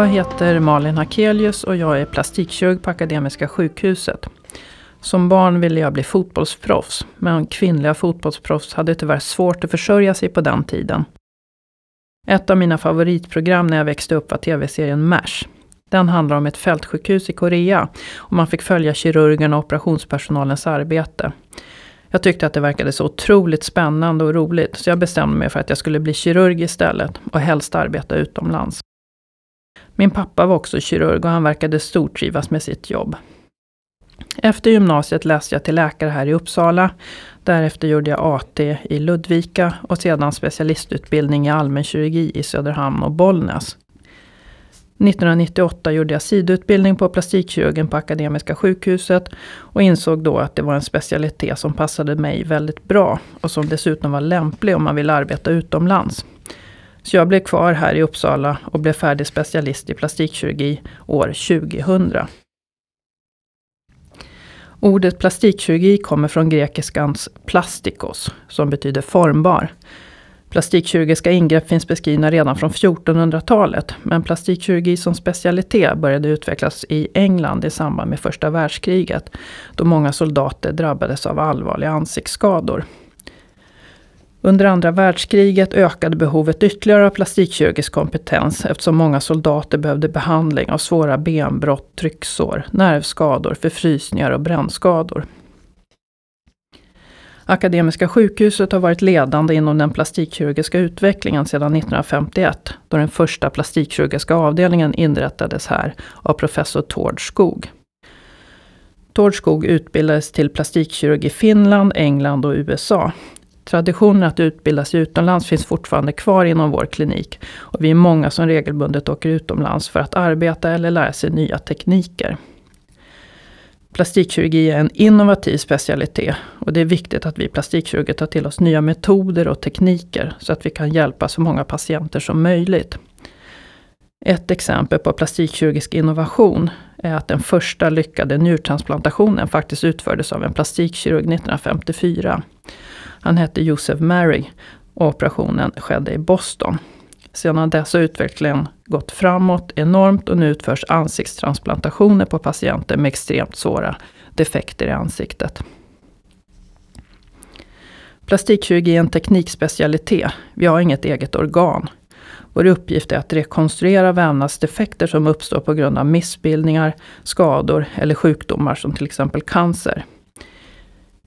Jag heter Malin Hakelius och jag är plastikkirurg på Akademiska sjukhuset. Som barn ville jag bli fotbollsproffs, men kvinnliga fotbollsproffs hade tyvärr svårt att försörja sig på den tiden. Ett av mina favoritprogram när jag växte upp var tv-serien MASH. Den handlar om ett fältsjukhus i Korea och man fick följa kirurgerna och operationspersonalens arbete. Jag tyckte att det verkade så otroligt spännande och roligt så jag bestämde mig för att jag skulle bli kirurg istället och helst arbeta utomlands. Min pappa var också kirurg och han verkade stortrivas med sitt jobb. Efter gymnasiet läste jag till läkare här i Uppsala. Därefter gjorde jag AT i Ludvika och sedan specialistutbildning i allmänkirurgi i Söderhamn och Bollnäs. 1998 gjorde jag sidoutbildning på plastikkirurgen på Akademiska sjukhuset och insåg då att det var en specialitet som passade mig väldigt bra och som dessutom var lämplig om man vill arbeta utomlands. Så jag blev kvar här i Uppsala och blev färdig specialist i plastikkirurgi år 2000. Ordet plastikkirurgi kommer från grekiskans plastikos, som betyder formbar. Plastikkirurgiska ingrepp finns beskrivna redan från 1400-talet, men plastikkirurgi som specialitet började utvecklas i England i samband med första världskriget, då många soldater drabbades av allvarliga ansiktsskador. Under andra världskriget ökade behovet ytterligare av plastikkirurgisk kompetens eftersom många soldater behövde behandling av svåra benbrott, trycksår, nervskador, förfrysningar och brännskador. Akademiska sjukhuset har varit ledande inom den plastikkirurgiska utvecklingen sedan 1951, då den första plastikkirurgiska avdelningen inrättades här av professor Tord Skog. Tord Skog utbildades till plastikkirurg i Finland, England och USA. Traditionen att utbilda sig utomlands finns fortfarande kvar inom vår klinik och vi är många som regelbundet åker utomlands för att arbeta eller lära sig nya tekniker. Plastikkirurgi är en innovativ specialitet och det är viktigt att vi plastikkirurger tar till oss nya metoder och tekniker så att vi kan hjälpa så många patienter som möjligt. Ett exempel på plastikkirurgisk innovation är att den första lyckade njurtransplantationen faktiskt utfördes av en plastikkirurg 1954. Han hette Joseph Mary och operationen skedde i Boston. Sedan dess har utvecklingen gått framåt enormt och nu utförs ansiktstransplantationer på patienter med extremt svåra defekter i ansiktet. Plastikkirurgi är en teknikspecialitet. Vi har inget eget organ. Vår uppgift är att rekonstruera vävnadsdefekter som uppstår på grund av missbildningar, skador eller sjukdomar som till exempel cancer.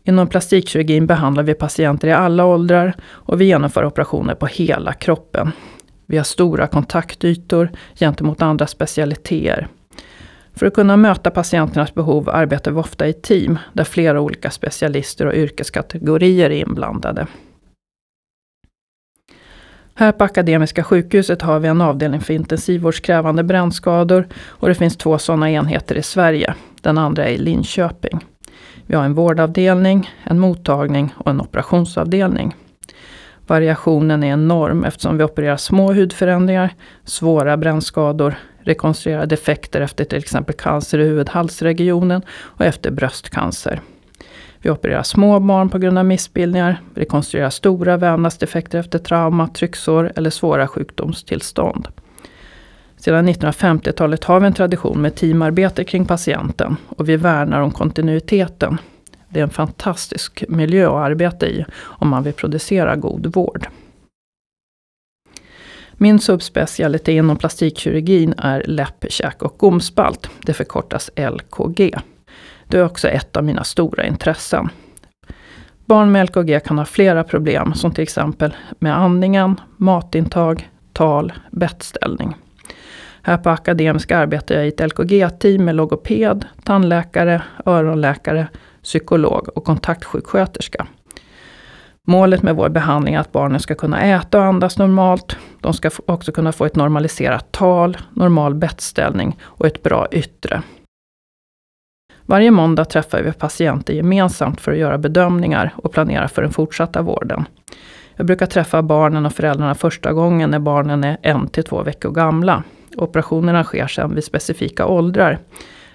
Inom plastikkirurgin behandlar vi patienter i alla åldrar och vi genomför operationer på hela kroppen. Vi har stora kontaktytor gentemot andra specialiteter. För att kunna möta patienternas behov arbetar vi ofta i team, där flera olika specialister och yrkeskategorier är inblandade. Här på Akademiska sjukhuset har vi en avdelning för intensivvårdskrävande brännskador och det finns två sådana enheter i Sverige. Den andra är i Linköping. Vi har en vårdavdelning, en mottagning och en operationsavdelning. Variationen är enorm eftersom vi opererar små hudförändringar, svåra brännskador, rekonstruerar defekter efter till exempel cancer i huvud-halsregionen och efter bröstcancer. Vi opererar små barn på grund av missbildningar, rekonstruerar stora vävnadsdefekter efter trauma, trycksår eller svåra sjukdomstillstånd. Sedan 1950-talet har vi en tradition med teamarbete kring patienten och vi värnar om kontinuiteten. Det är en fantastisk miljö att arbeta i om man vill producera god vård. Min subspecialitet inom plastikkirurgin är läpp, käk och gomspalt. Det förkortas LKG. Det är också ett av mina stora intressen. Barn med LKG kan ha flera problem som till exempel med andningen, matintag, tal, bettställning. Här på Akademiska arbetar jag i ett LKG-team med logoped, tandläkare, öronläkare, psykolog och kontaktsjuksköterska. Målet med vår behandling är att barnen ska kunna äta och andas normalt. De ska också kunna få ett normaliserat tal, normal bettställning och ett bra yttre. Varje måndag träffar vi patienter gemensamt för att göra bedömningar och planera för den fortsatta vården. Jag brukar träffa barnen och föräldrarna första gången när barnen är en till två veckor gamla. Operationerna sker sedan vid specifika åldrar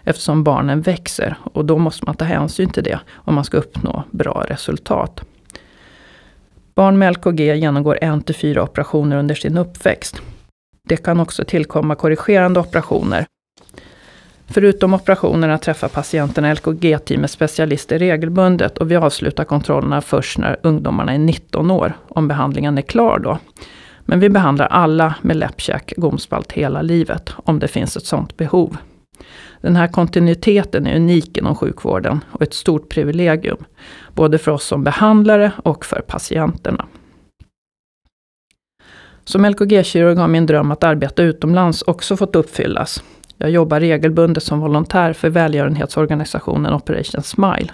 eftersom barnen växer och då måste man ta hänsyn till det om man ska uppnå bra resultat. Barn med LKG genomgår en till fyra operationer under sin uppväxt. Det kan också tillkomma korrigerande operationer. Förutom operationerna träffar patienterna LKG-teamets specialister regelbundet och vi avslutar kontrollerna först när ungdomarna är 19 år, om behandlingen är klar då. Men vi behandlar alla med läppkäk, gomspalt hela livet, om det finns ett sådant behov. Den här kontinuiteten är unik inom sjukvården och ett stort privilegium, både för oss som behandlare och för patienterna. Som LKG-kirurg har min dröm att arbeta utomlands också fått uppfyllas. Jag jobbar regelbundet som volontär för välgörenhetsorganisationen Operation Smile.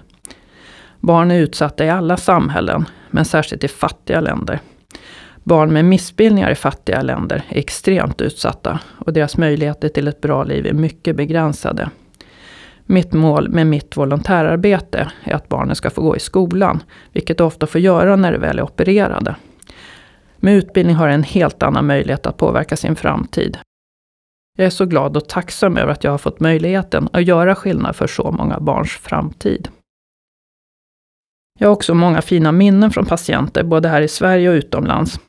Barn är utsatta i alla samhällen, men särskilt i fattiga länder. Barn med missbildningar i fattiga länder är extremt utsatta och deras möjligheter till ett bra liv är mycket begränsade. Mitt mål med mitt volontärarbete är att barnen ska få gå i skolan, vilket de ofta får göra när de väl är opererade. Med utbildning har de en helt annan möjlighet att påverka sin framtid. Jag är så glad och tacksam över att jag har fått möjligheten att göra skillnad för så många barns framtid. Jag har också många fina minnen från patienter, både här i Sverige och utomlands.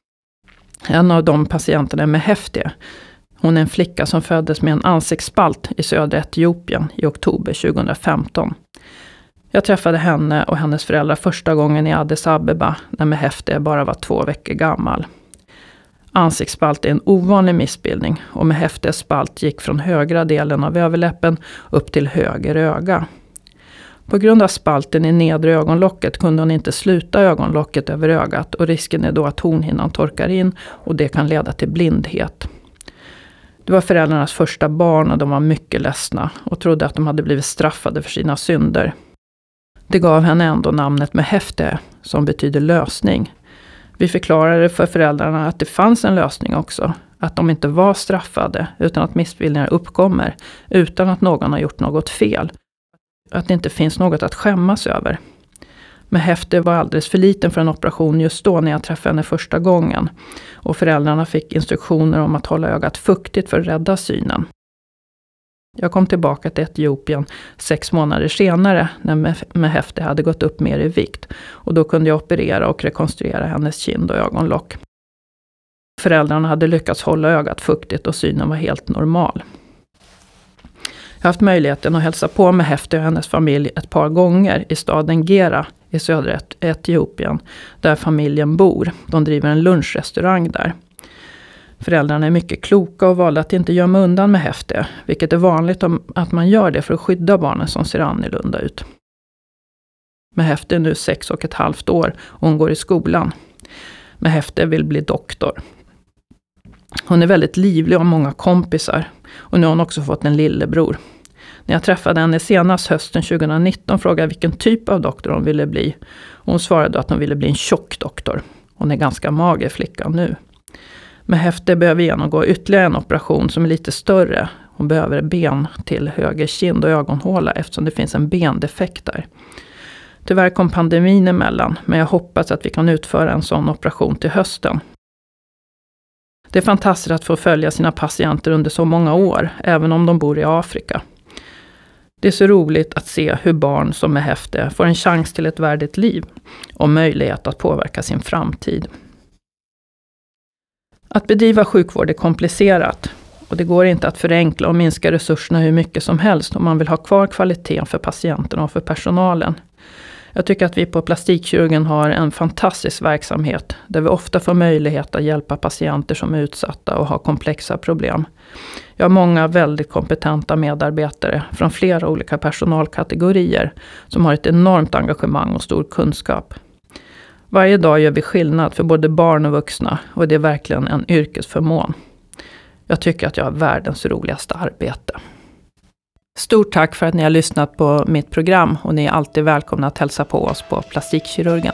En av de patienterna är Meheftia. Hon är en flicka som föddes med en ansiktsspalt i södra Etiopien i oktober 2015. Jag träffade henne och hennes föräldrar första gången i Addis Abeba när Meheftia bara var två veckor gammal. Ansiktsspalt är en ovanlig missbildning och Meheftias spalt gick från högra delen av överläppen upp till höger öga. På grund av spalten i nedre ögonlocket kunde hon inte sluta ögonlocket över ögat och risken är då att hornhinnan torkar in och det kan leda till blindhet. Det var föräldrarnas första barn och de var mycket ledsna och trodde att de hade blivit straffade för sina synder. Det gav henne ändå namnet Mehefte, som betyder lösning. Vi förklarade för föräldrarna att det fanns en lösning också. Att de inte var straffade, utan att missbildningar uppkommer utan att någon har gjort något fel att det inte finns något att skämmas över. Men Häfte var alldeles för liten för en operation just då när jag träffade henne första gången. Och föräldrarna fick instruktioner om att hålla ögat fuktigt för att rädda synen. Jag kom tillbaka till Etiopien sex månader senare när Mehefte hade gått upp mer i vikt. Och då kunde jag operera och rekonstruera hennes kind och ögonlock. Föräldrarna hade lyckats hålla ögat fuktigt och synen var helt normal. Jag har haft möjligheten att hälsa på med Hefti och hennes familj ett par gånger i staden Gera i södra Etiopien, där familjen bor. De driver en lunchrestaurang där. Föräldrarna är mycket kloka och valde att inte gömma undan med Hefti, vilket är vanligt om att man gör det för att skydda barnen som ser annorlunda ut. Mehefte är nu sex och ett halvt år och hon går i skolan. Mehefte vill bli doktor. Hon är väldigt livlig och har många kompisar. Och nu har hon också fått en lillebror. När jag träffade henne senast hösten 2019 frågade jag vilken typ av doktor hon ville bli. hon svarade att hon ville bli en tjock doktor. Hon är ganska mager flicka nu. Med Häfte behöver genomgå ytterligare en operation som är lite större. Hon behöver ben till höger kind och ögonhåla eftersom det finns en bendefekt där. Tyvärr kom pandemin emellan, men jag hoppas att vi kan utföra en sån operation till hösten. Det är fantastiskt att få följa sina patienter under så många år, även om de bor i Afrika. Det är så roligt att se hur barn som är häftiga får en chans till ett värdigt liv och möjlighet att påverka sin framtid. Att bedriva sjukvård är komplicerat och det går inte att förenkla och minska resurserna hur mycket som helst om man vill ha kvar kvaliteten för patienterna och för personalen. Jag tycker att vi på plastikkirurgen har en fantastisk verksamhet där vi ofta får möjlighet att hjälpa patienter som är utsatta och har komplexa problem. Jag har många väldigt kompetenta medarbetare från flera olika personalkategorier som har ett enormt engagemang och stor kunskap. Varje dag gör vi skillnad för både barn och vuxna och det är verkligen en yrkesförmån. Jag tycker att jag har världens roligaste arbete. Stort tack för att ni har lyssnat på mitt program och ni är alltid välkomna att hälsa på oss på Plastikkirurgen.